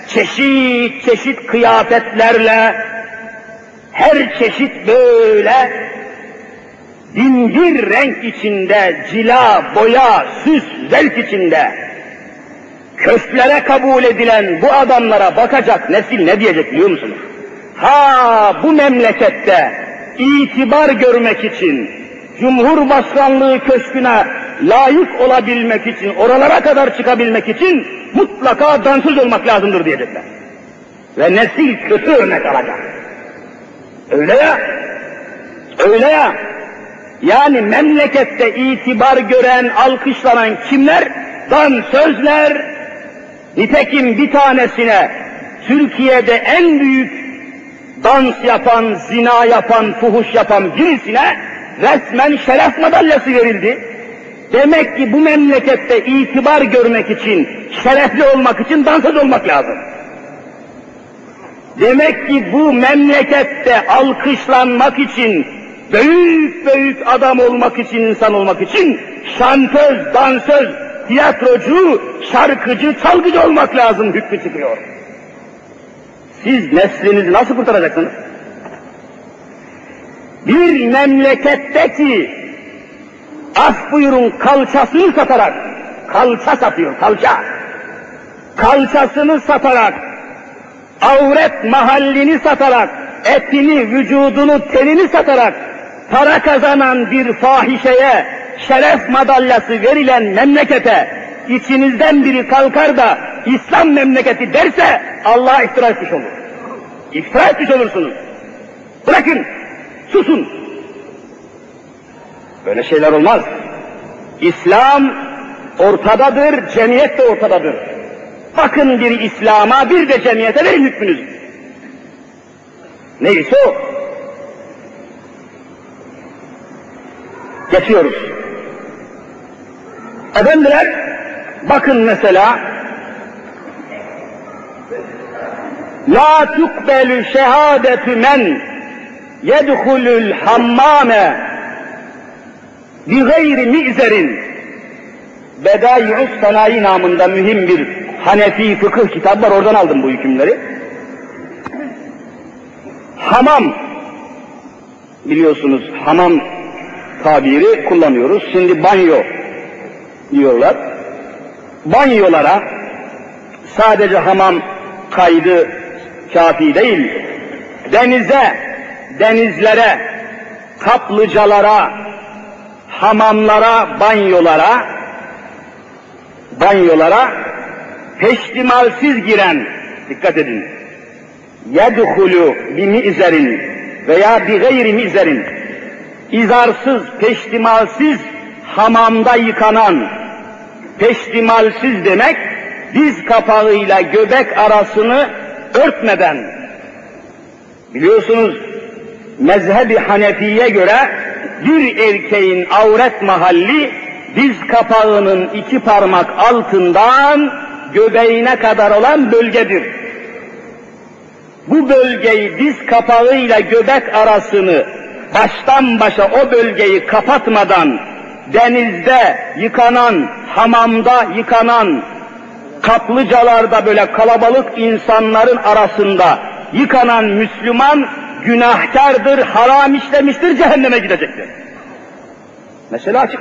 çeşit çeşit kıyafetlerle her çeşit böyle binbir renk içinde, cila, boya, süs, zevk içinde köşklere kabul edilen bu adamlara bakacak nesil ne diyecek biliyor musunuz? Ha bu memlekette itibar görmek için, Cumhurbaşkanlığı köşküne layık olabilmek için, oralara kadar çıkabilmek için mutlaka dansöz olmak lazımdır diyecekler. Ve nesil kötü örnek alacak. Öyle ya, öyle ya. Yani memlekette itibar gören, alkışlanan kimler? Dansözler. Nitekim bir tanesine Türkiye'de en büyük dans yapan, zina yapan, fuhuş yapan birisine resmen şeref madalyası verildi. Demek ki bu memlekette itibar görmek için, şerefli olmak için dansöz olmak lazım. Demek ki bu memlekette alkışlanmak için, büyük büyük adam olmak için, insan olmak için şantöz, dansöz, tiyatrocu, şarkıcı, çalgıcı olmak lazım hükmü çıkıyor. Siz neslinizi nasıl kurtaracaksınız? Bir memleketteki af buyurun kalçasını satarak, kalça satıyor, kalça. Kalçasını satarak, avret mahallini satarak, etini, vücudunu, tenini satarak para kazanan bir fahişeye şeref madalyası verilen memlekete içinizden biri kalkar da İslam memleketi derse Allah'a iftira etmiş olur. İftira etmiş olursunuz. Bırakın, susun. Böyle şeyler olmaz. İslam ortadadır, cemiyet de ortadadır. Bakın bir İslam'a bir de cemiyete verin hükmünüzü. Neyse o. Geçiyoruz. Efendiler, bakın mesela La tukbelü şehadetü men yedhulul hammame bi gayri mi'zerin Bedai'us Sanayi namında mühim bir Hanefi fıkıh kitabı var, oradan aldım bu hükümleri. Hamam, biliyorsunuz hamam tabiri kullanıyoruz. Şimdi banyo diyorlar. Banyolara sadece hamam kaydı kafi değil, denize, denizlere, kaplıcalara, hamamlara, banyolara, banyolara peştimalsiz giren, dikkat edin, yedhulu bi mi'zerin veya bi gayri mi'zerin, izarsız, peştimalsiz hamamda yıkanan, peştimalsiz demek, diz kapağıyla göbek arasını örtmeden, biliyorsunuz mezhebi Hanefi'ye göre bir erkeğin avret mahalli diz kapağının iki parmak altından göbeğine kadar olan bölgedir. Bu bölgeyi diz kapağıyla göbek arasını baştan başa o bölgeyi kapatmadan denizde yıkanan, hamamda yıkanan, kaplıcalarda böyle kalabalık insanların arasında yıkanan Müslüman günahkardır, haram işlemiştir, cehenneme gidecektir. Mesela açık.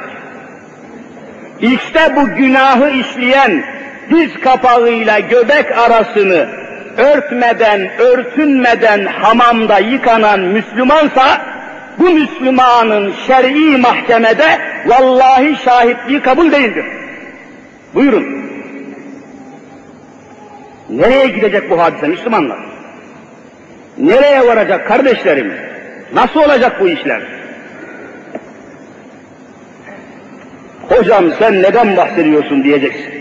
İşte bu günahı işleyen diz kapağıyla göbek arasını örtmeden, örtünmeden hamamda yıkanan Müslümansa bu Müslümanın şer'i mahkemede vallahi şahitliği kabul değildir. Buyurun. Nereye gidecek bu hadise Müslümanlar? Nereye varacak kardeşlerim? Nasıl olacak bu işler? Hocam sen neden bahsediyorsun diyeceksin.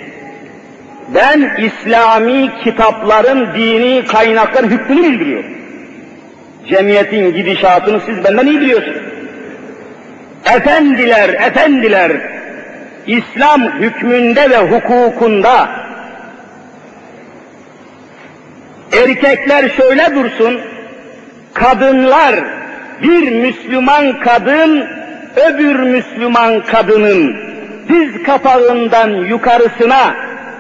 Ben İslami kitapların dini kaynakların hükmünü bildiriyorum. Cemiyetin gidişatını siz benden iyi biliyorsunuz. Efendiler, efendiler, İslam hükmünde ve hukukunda erkekler şöyle dursun, kadınlar bir Müslüman kadın öbür Müslüman kadının diz kapağından yukarısına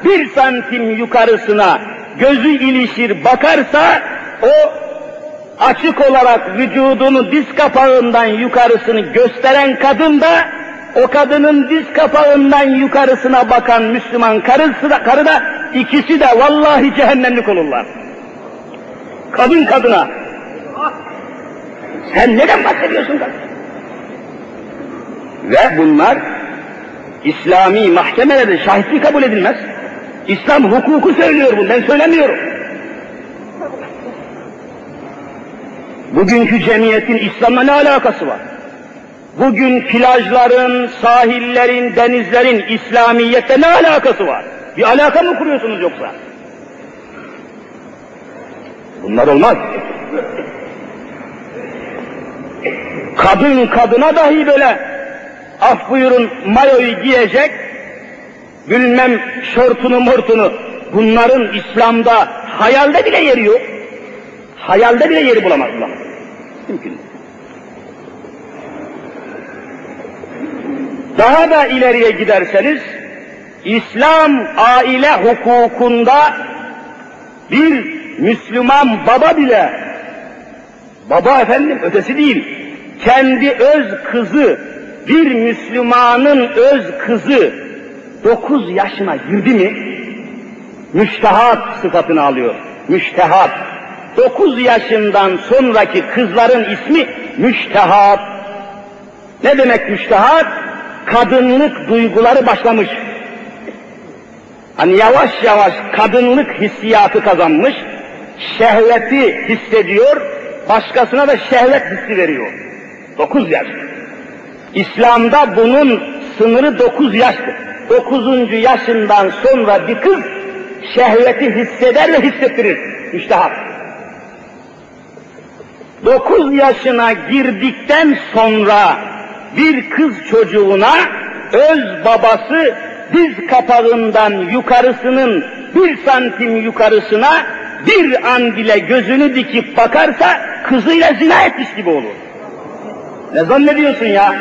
bir santim yukarısına gözü ilişir bakarsa o açık olarak vücudunu diz kapağından yukarısını gösteren kadın da o kadının diz kapağından yukarısına bakan Müslüman karısı da, karı da ikisi de vallahi cehennemlik olurlar. Kadın kadına. Sen neden bahsediyorsun kadın? Ve bunlar İslami mahkemelerde şahitlik kabul edilmez. İslam hukuku söylüyor bunu, ben söylemiyorum. Bugünkü cemiyetin İslam'la ne alakası var? Bugün plajların, sahillerin, denizlerin İslamiyette ne alakası var? Bir alaka mı kuruyorsunuz yoksa? Bunlar olmaz. Kadın kadına dahi böyle af buyurun mayoyu giyecek, bilmem şortunu mortunu, bunların İslam'da hayalde bile yeri yok. Hayalde bile yeri bulamazlar. Mümkün Daha da ileriye giderseniz, İslam aile hukukunda bir Müslüman baba bile, baba efendim ötesi değil, kendi öz kızı, bir Müslümanın öz kızı dokuz yaşına girdi mi, müştehat sıfatını alıyor. Müştehat. Dokuz yaşından sonraki kızların ismi müştehat. Ne demek müştehat? Kadınlık duyguları başlamış. Hani yavaş yavaş kadınlık hissiyatı kazanmış, şehveti hissediyor, başkasına da şehvet hissi veriyor. Dokuz yaş. İslam'da bunun sınırı dokuz yaştır. Dokuzuncu yaşından sonra bir kız şehveti hisseder ve hissettirir. Müstehap. Dokuz yaşına girdikten sonra bir kız çocuğuna öz babası diz kapağından yukarısının bir santim yukarısına bir an bile gözünü dikip bakarsa kızıyla zina etmiş gibi olur. Ne zannediyorsun ya?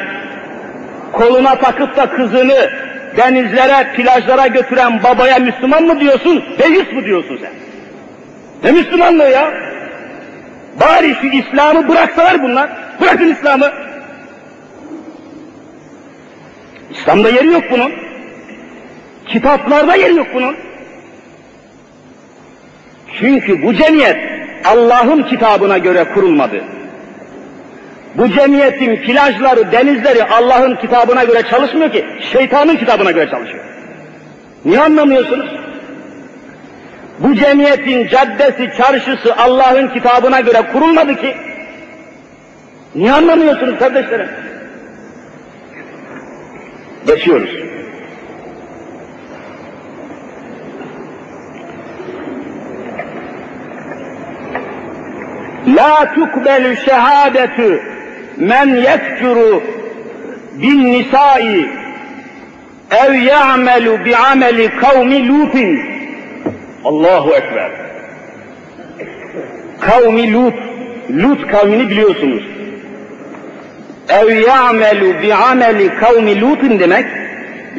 Koluna takıp da kızını denizlere, plajlara götüren babaya Müslüman mı diyorsun, deist mi diyorsun sen? Ne Müslümanlığı ya? Bari şu İslam'ı bıraksalar bunlar. Bırakın İslam'ı. İslam'da yeri yok bunun. Kitaplarda yeri yok bunun. Çünkü bu cemiyet Allah'ın kitabına göre kurulmadı. Bu cemiyetin plajları, denizleri Allah'ın kitabına göre çalışmıyor ki, şeytanın kitabına göre çalışıyor. Niye anlamıyorsunuz? Bu cemiyetin caddesi, çarşısı Allah'ın kitabına göre kurulmadı ki. Niye anlamıyorsunuz kardeşlerim? Geçiyoruz. La tukbelu şehadetü men yekfuru bin nisai ev ya'melu bi ameli kavmi lutin. Allahu Ekber. Kavmi Lut, Lut kavmini biliyorsunuz. Ev ya'melu bi ameli kavmi Lut'un demek,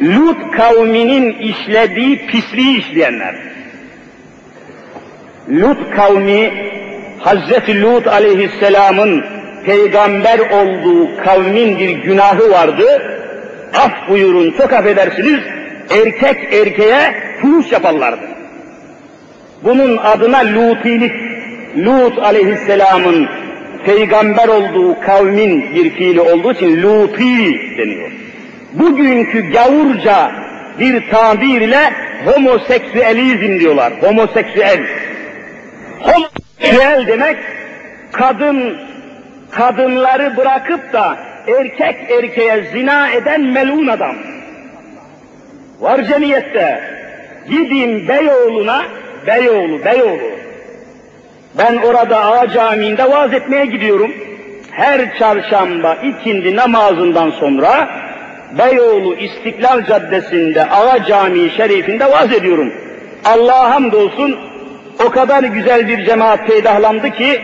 Lut kavminin işlediği pisliği işleyenler. Lut kavmi, Hazreti Lut aleyhisselamın peygamber olduğu kavmin bir günahı vardı. Af buyurun, çok affedersiniz, erkek erkeğe fuhuş yaparlardı. Bunun adına Lutilik, Lut aleyhisselamın peygamber olduğu kavmin bir fiili olduğu için Luti deniyor. Bugünkü gavurca bir tabirle homoseksüelizm diyorlar. Homoseksüel. Homoseksüel demek kadın kadınları bırakıp da erkek erkeğe zina eden melun adam. Var cemiyette. Gidin Beyoğlu'na, Beyoğlu, Beyoğlu. Ben orada Ağa Camii'nde vaaz etmeye gidiyorum. Her çarşamba ikindi namazından sonra Beyoğlu İstiklal Caddesi'nde Ağa Camii Şerifinde vaaz ediyorum. Allah'a hamdolsun o kadar güzel bir cemaat peydahlandı ki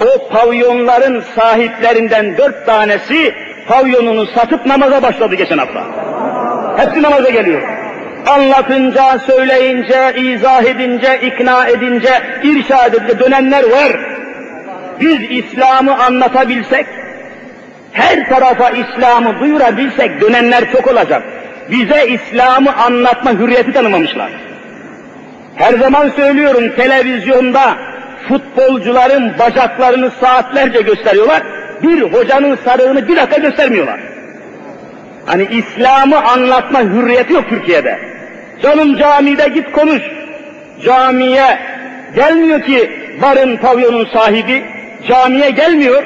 o pavyonların sahiplerinden dört tanesi pavyonunu satıp namaza başladı geçen hafta. Hepsi namaza geliyor. Anlatınca, söyleyince, izah edince, ikna edince, irşad edince dönenler var. Biz İslam'ı anlatabilsek, her tarafa İslam'ı duyurabilsek dönenler çok olacak. Bize İslam'ı anlatma hürriyeti tanımamışlar. Her zaman söylüyorum televizyonda futbolcuların bacaklarını saatlerce gösteriyorlar. Bir hocanın sarığını bir dakika göstermiyorlar. Hani İslam'ı anlatma hürriyeti yok Türkiye'de. Canım camide git konuş. Camiye gelmiyor ki barın pavyonun sahibi. Camiye gelmiyor.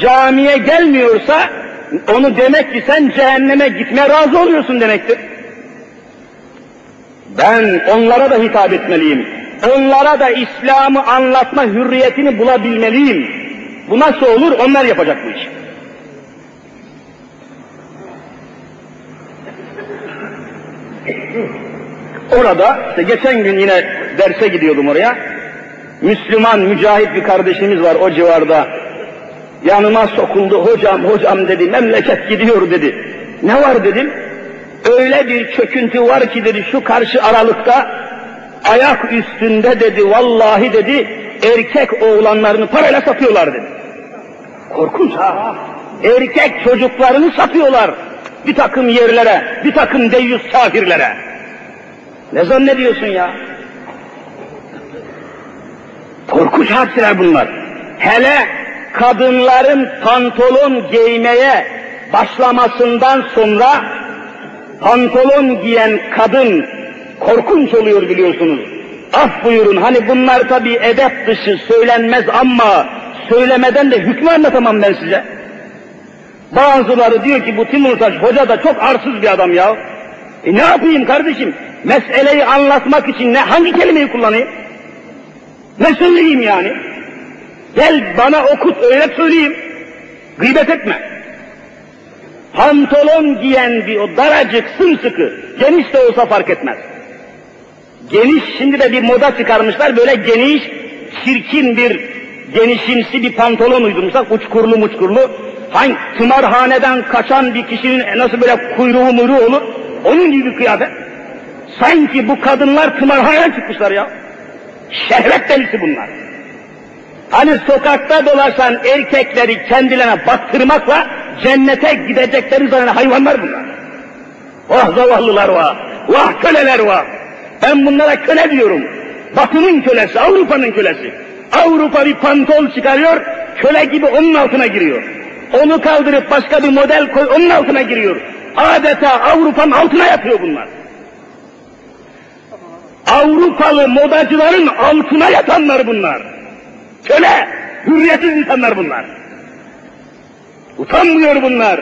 Camiye gelmiyorsa onu demek ki sen cehenneme gitmeye razı oluyorsun demektir. Ben onlara da hitap etmeliyim. Onlara da İslam'ı anlatma hürriyetini bulabilmeliyim. Bu nasıl olur? Onlar yapacak bu işi. Orada, işte geçen gün yine derse gidiyordum oraya. Müslüman, mücahit bir kardeşimiz var o civarda. Yanıma sokuldu, hocam, hocam dedi, memleket gidiyor dedi. Ne var dedim. Öyle bir çöküntü var ki dedi, şu karşı aralıkta, ayak üstünde dedi, vallahi dedi, erkek oğlanlarını parayla satıyorlar dedi. Korkunç ha. Erkek çocuklarını satıyorlar bir takım yerlere, bir takım deyyus kafirlere. Ne zannediyorsun ya? Korkunç hadiseler bunlar. Hele kadınların pantolon giymeye başlamasından sonra pantolon giyen kadın korkunç oluyor biliyorsunuz. Af buyurun hani bunlar tabi edep dışı söylenmez ama söylemeden de hükmü anlatamam ben size. Bazıları diyor ki bu Timurtaş hoca da çok arsız bir adam ya. E ne yapayım kardeşim? Meseleyi anlatmak için ne hangi kelimeyi kullanayım? Ne söyleyeyim yani? Gel bana okut öyle söyleyeyim. Gıybet etme. Pantolon giyen bir o daracık sımsıkı, geniş de olsa fark etmez. Geniş, şimdi de bir moda çıkarmışlar, böyle geniş, çirkin bir, genişimsi bir pantolon uydurmuşlar, uçkurlu muçkurlu. Hangi tımarhaneden kaçan bir kişinin nasıl böyle kuyruğu muyruğu olur, onun gibi kıyafet. Sanki bu kadınlar tımarhaneden çıkmışlar ya. Şehvet delisi bunlar. Hani sokakta dolaşan erkekleri kendilerine baktırmakla cennete gidecekleri zaten hayvanlar bunlar. Vah zavallılar var, vah köleler var. Ben bunlara köle diyorum. Batının kölesi, Avrupa'nın kölesi. Avrupa bir pantol çıkarıyor, köle gibi onun altına giriyor. Onu kaldırıp başka bir model koy, onun altına giriyor. Adeta Avrupa'nın altına yapıyor bunlar. Avrupalı modacıların altına yatanlar bunlar. Köle, hürriyetsiz insanlar bunlar. Utanmıyor bunlar.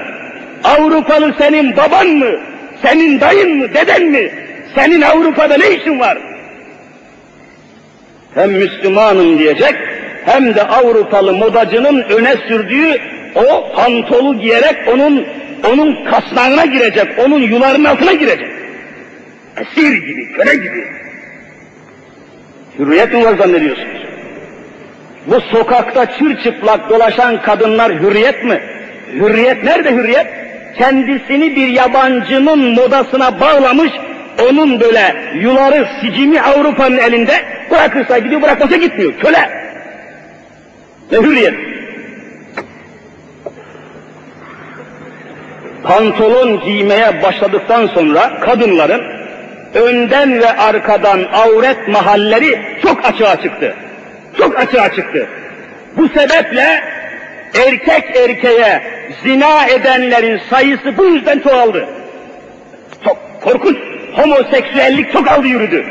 Avrupalı senin baban mı? Senin dayın mı? Deden mi? Senin Avrupa'da ne işin var? Hem Müslümanım diyecek, hem de Avrupalı modacının öne sürdüğü o pantolu giyerek onun onun kasnağına girecek, onun yularının altına girecek. Esir gibi, köle gibi. Hürriyet mi var zannediyorsunuz? Bu sokakta çırçıplak dolaşan kadınlar hürriyet mi? Hürriyet nerede hürriyet? Kendisini bir yabancının modasına bağlamış, onun böyle yuları, sicimi Avrupa'nın elinde bırakırsa gidiyor, bırakmasa gitmiyor. Köle. Ne hürriyet? Pantolon giymeye başladıktan sonra kadınların önden ve arkadan avret mahalleri çok açığa çıktı. Çok açığa çıktı. Bu sebeple erkek erkeğe zina edenlerin sayısı bu yüzden çoğaldı. Çok korkunç. Homoseksüellik çok aldı yürüdü.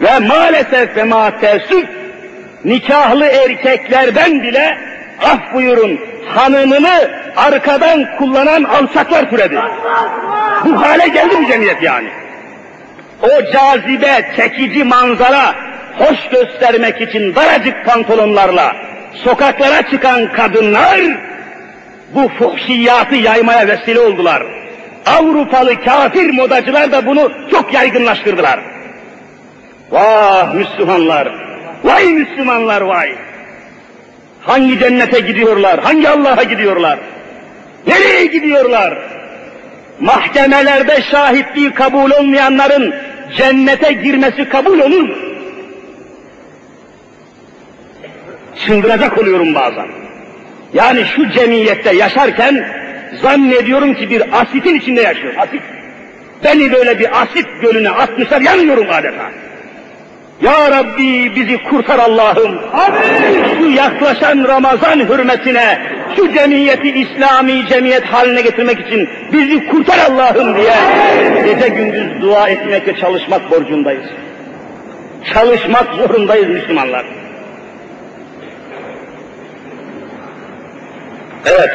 Ve maalesef ve mateessüf nikahlı erkeklerden bile af buyurun hanımını arkadan kullanan alçaklar türedi. Bu hale geldi bu cemiyet yani. O cazibe, çekici manzara, hoş göstermek için daracık pantolonlarla sokaklara çıkan kadınlar bu fuhşiyatı yaymaya vesile oldular. Avrupalı kafir modacılar da bunu çok yaygınlaştırdılar. Vah Müslümanlar! Vay Müslümanlar vay! Hangi cennete gidiyorlar? Hangi Allah'a gidiyorlar? Nereye gidiyorlar? Mahkemelerde şahitliği kabul olmayanların cennete girmesi kabul olur mu? Çıldıracak oluyorum bazen. Yani şu cemiyette yaşarken zannediyorum ki bir asitin içinde yaşıyorum. Asit. Beni böyle bir asit gölüne atmışlar, yanıyorum adeta. Ya Rabbi bizi kurtar Allah'ım. Şu yaklaşan Ramazan hürmetine, şu cemiyeti İslami cemiyet haline getirmek için bizi kurtar Allah'ım diye gece gündüz dua etmekle çalışmak borcundayız. Çalışmak zorundayız Müslümanlar. Evet.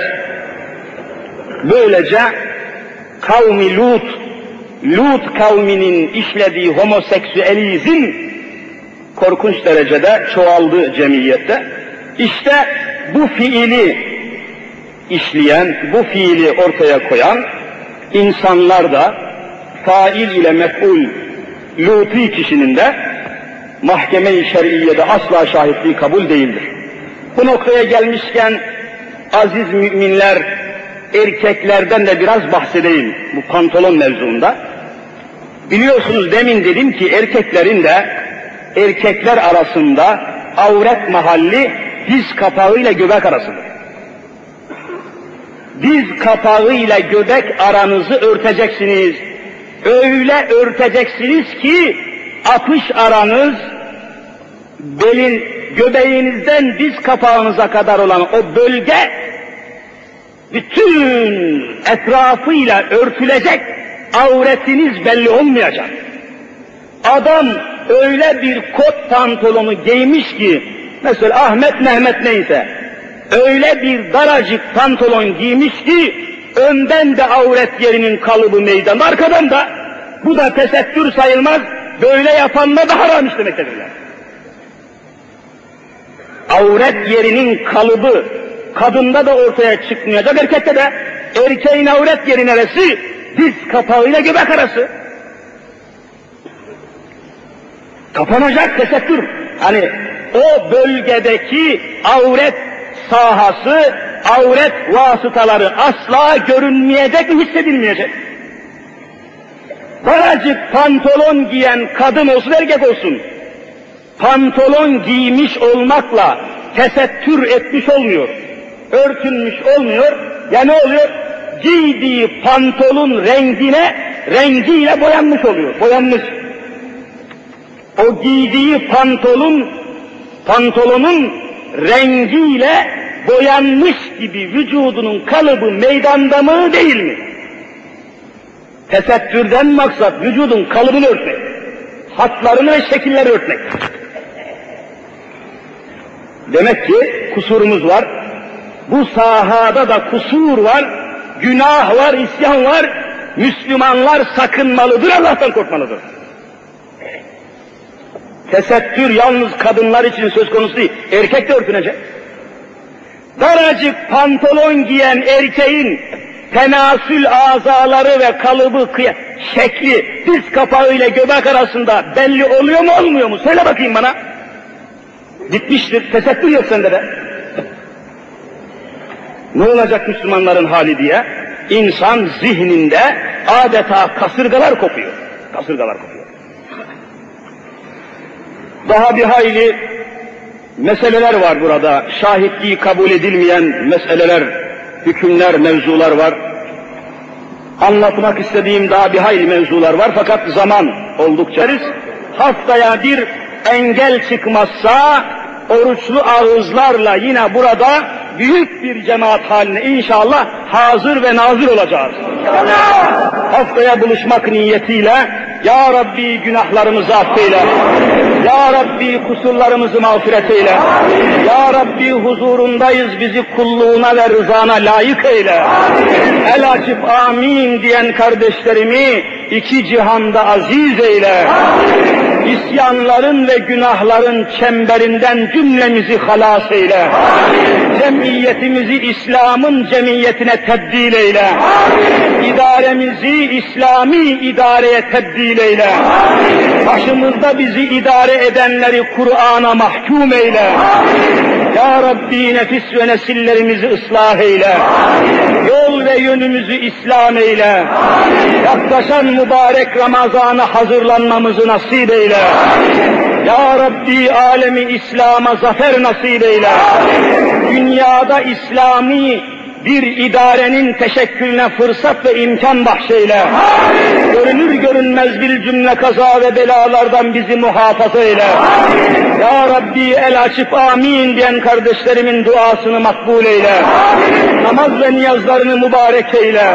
Böylece kavmi Lut, Lut kavminin işlediği homoseksüelizm korkunç derecede çoğaldı cemiyette. İşte bu fiili işleyen, bu fiili ortaya koyan insanlar da fail ile mef'ul Luti kişinin de mahkeme-i şer'iyede asla şahitliği kabul değildir. Bu noktaya gelmişken aziz müminler erkeklerden de biraz bahsedeyim bu pantolon mevzuunda. Biliyorsunuz demin dedim ki erkeklerin de erkekler arasında avret mahalli diz kapağı ile göbek arasıdır. Diz kapağı ile göbek aranızı örteceksiniz. Öyle örteceksiniz ki apış aranız belin göbeğinizden diz kapağınıza kadar olan o bölge bütün etrafıyla örtülecek avretiniz belli olmayacak. Adam öyle bir kot pantolonu giymiş ki, mesela Ahmet Mehmet neyse, öyle bir daracık pantolon giymiş ki, önden de avret yerinin kalıbı meydan, arkadan da, bu da tesettür sayılmaz, böyle yapanlar da haram işlemektedirler. Avret yerinin kalıbı, kadında da ortaya çıkmayacak, erkekte de, erkeğin avret yeri neresi? Diz kapağıyla göbek arası. Kapanacak tesettür. Hani o bölgedeki avret sahası, avret vasıtaları asla görünmeyecek mi hissedilmeyecek. Daracık pantolon giyen kadın olsun erkek olsun. Pantolon giymiş olmakla tesettür etmiş olmuyor. Örtünmüş olmuyor. Ya ne oluyor? Giydiği pantolon rengine, rengiyle boyanmış oluyor. Boyanmış. O giydiği pantolon, pantolonun rengiyle boyanmış gibi vücudunun kalıbı meydanda mı değil mi? Tesettürden maksat vücudun kalıbını örtmek, hatlarını ve şekilleri örtmek. Demek ki kusurumuz var. Bu sahada da kusur var, günah var, isyan var. Müslümanlar sakınmalıdır, Allah'tan korkmalıdır. Tesettür yalnız kadınlar için söz konusu değil, erkek de örtünecek. Daracık pantolon giyen erkeğin tenasül azaları ve kalıbı, şekli, diz kapağı ile göbek arasında belli oluyor mu olmuyor mu? Söyle bakayım bana. Bitmiştir, tesettür yok sende de. Ne olacak Müslümanların hali diye? İnsan zihninde adeta kasırgalar kopuyor. Kasırgalar kopuyor. Daha bir hayli meseleler var burada. Şahitliği kabul edilmeyen meseleler, hükümler, mevzular var. Anlatmak istediğim daha bir hayli mevzular var fakat zaman oldukça haftaya bir engel çıkmazsa oruçlu ağızlarla yine burada büyük bir cemaat haline inşallah hazır ve nazır olacağız. Haftaya buluşmak niyetiyle Ya Rabbi günahlarımızı affeyle. Ya Rabbi kusurlarımızı mağfiret eyle. Ya Rabbi huzurundayız bizi kulluğuna ve rızana layık eyle. El açıp amin diyen kardeşlerimi iki cihanda aziz eyle. İsyanların ve günahların çemberinden cümlemizi halas eyle. Cemiyetimizi İslam'ın cemiyetine tebdil eyle. İdaremizi İslami idareye tebdil eyle. Başımızda bizi idare edenleri Kur'an'a mahkum eyle. Ya Rabbi nefis ve nesillerimizi ıslah eyle. Yol ve yönümüzü İslam eyle. Yaklaşan mübarek Ramazan'a hazırlanmamızı nasip eyle. Ya Rabbi alemi İslam'a zafer nasip eyle. Dünyada İslami bir idarenin teşekkülüne fırsat ve imkan bahşeyle. Görünür görünmez bir cümle kaza ve belalardan bizi muhafaza eyle. Ya Rabbi el açıp amin diyen kardeşlerimin duasını makbul eyle. Namaz ve niyazlarını mübarek eyle.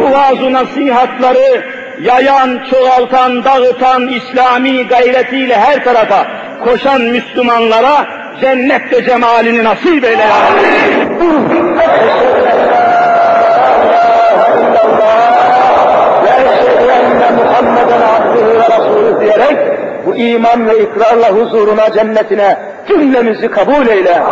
Bu vaaz nasihatları yayan, çoğaltan, dağıtan İslami gayretiyle her tarafa koşan Müslümanlara cennet ve cemalini nasip eyle. Resulü diyerek bu iman ve ikrarla huzuruna, cennetine cümlemizi kabul eyle.